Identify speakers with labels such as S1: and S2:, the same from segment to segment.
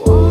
S1: to.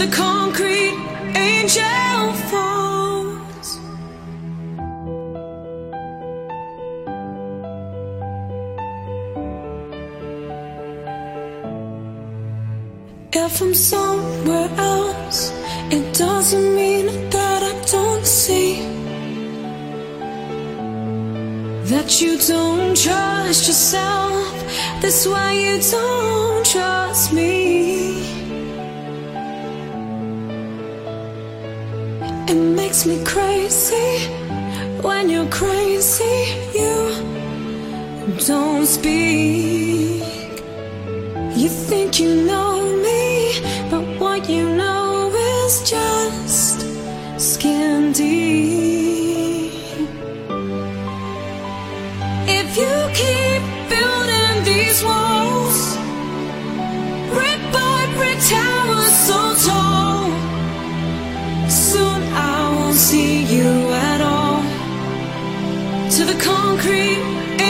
S2: the concrete, angel falls. If I'm somewhere else, it doesn't mean that I don't see. That you don't trust yourself, that's why you don't trust me. It makes me crazy when you're crazy. You don't speak. You think you know me, but what you know is just skin deep. If you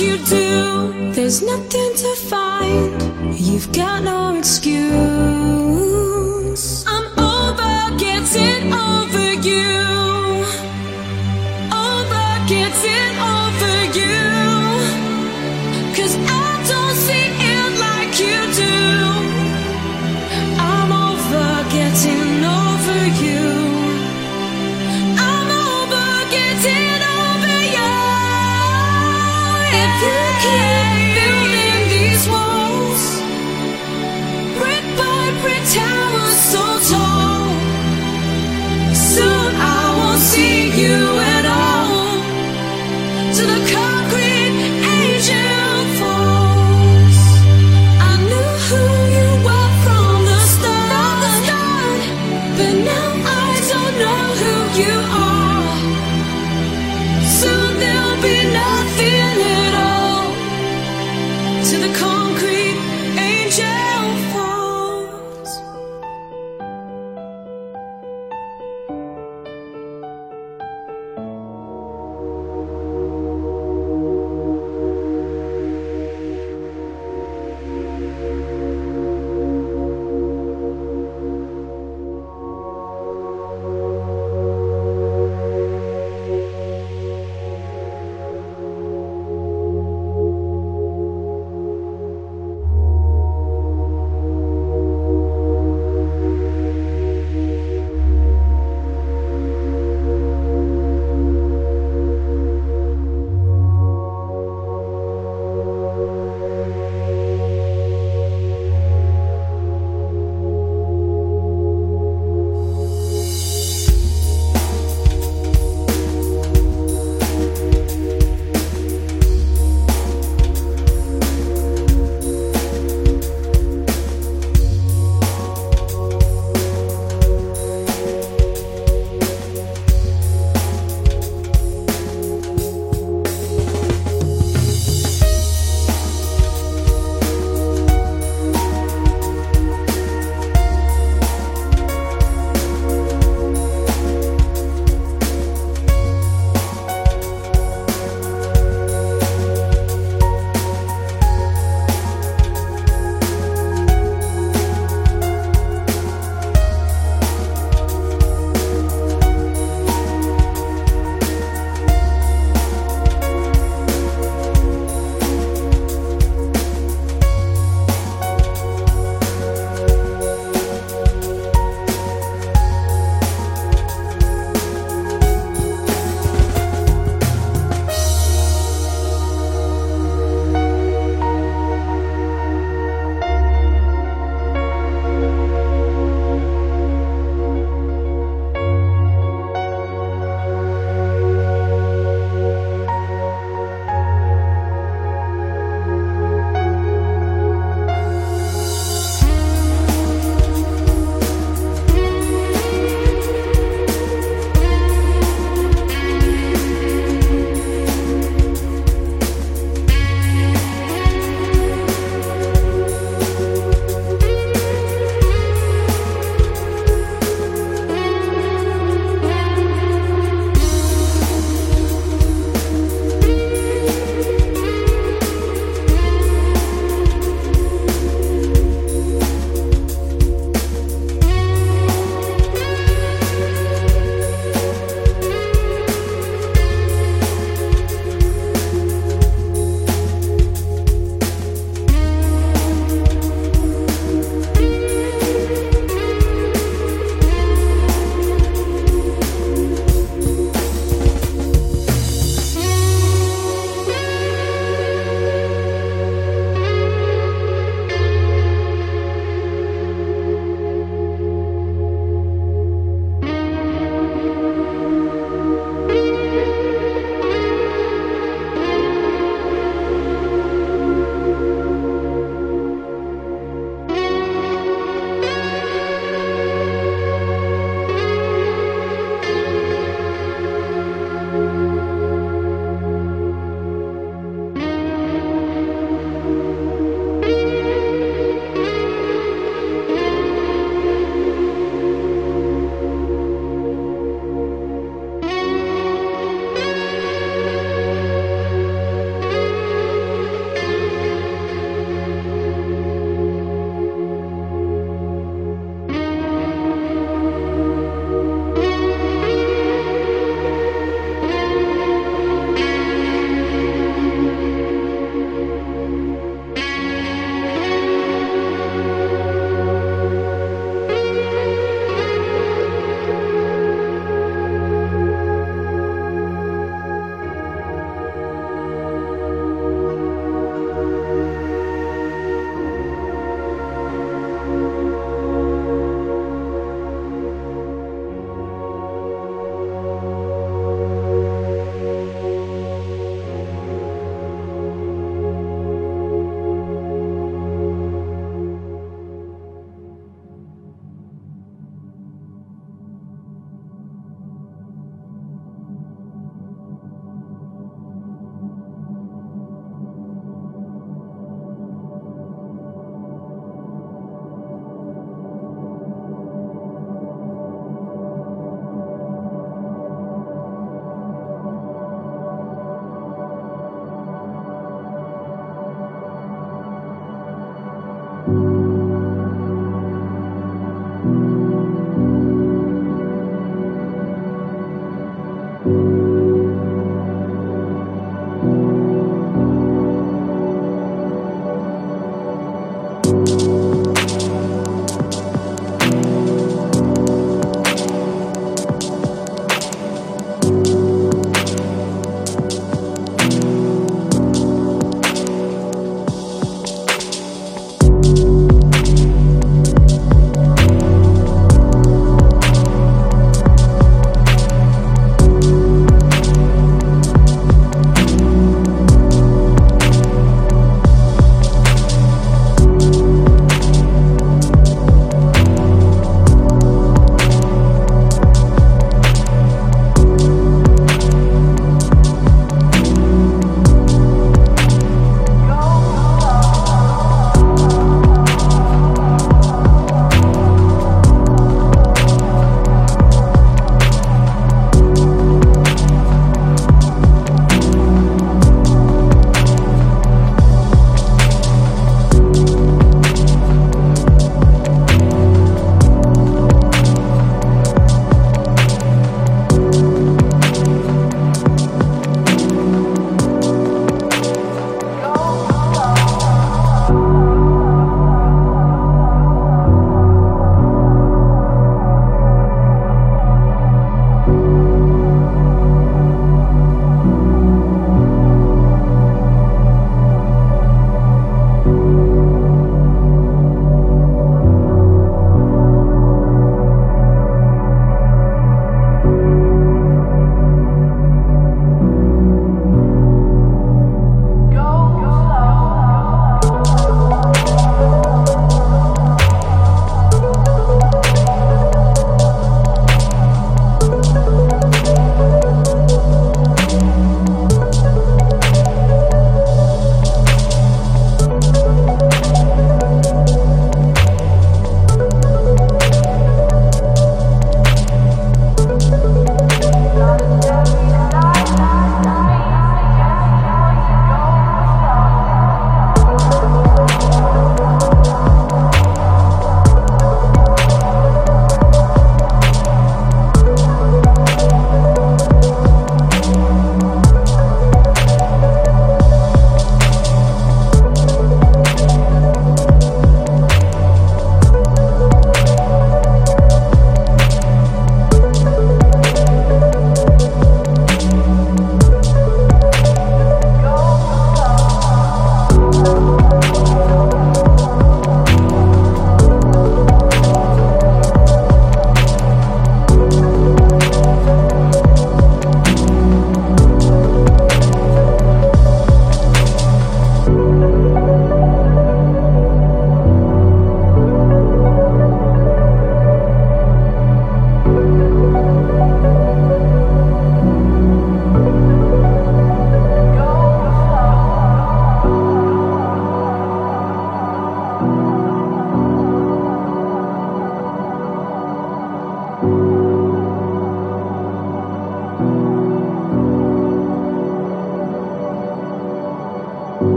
S2: you do. There's nothing to find. You've got no excuse.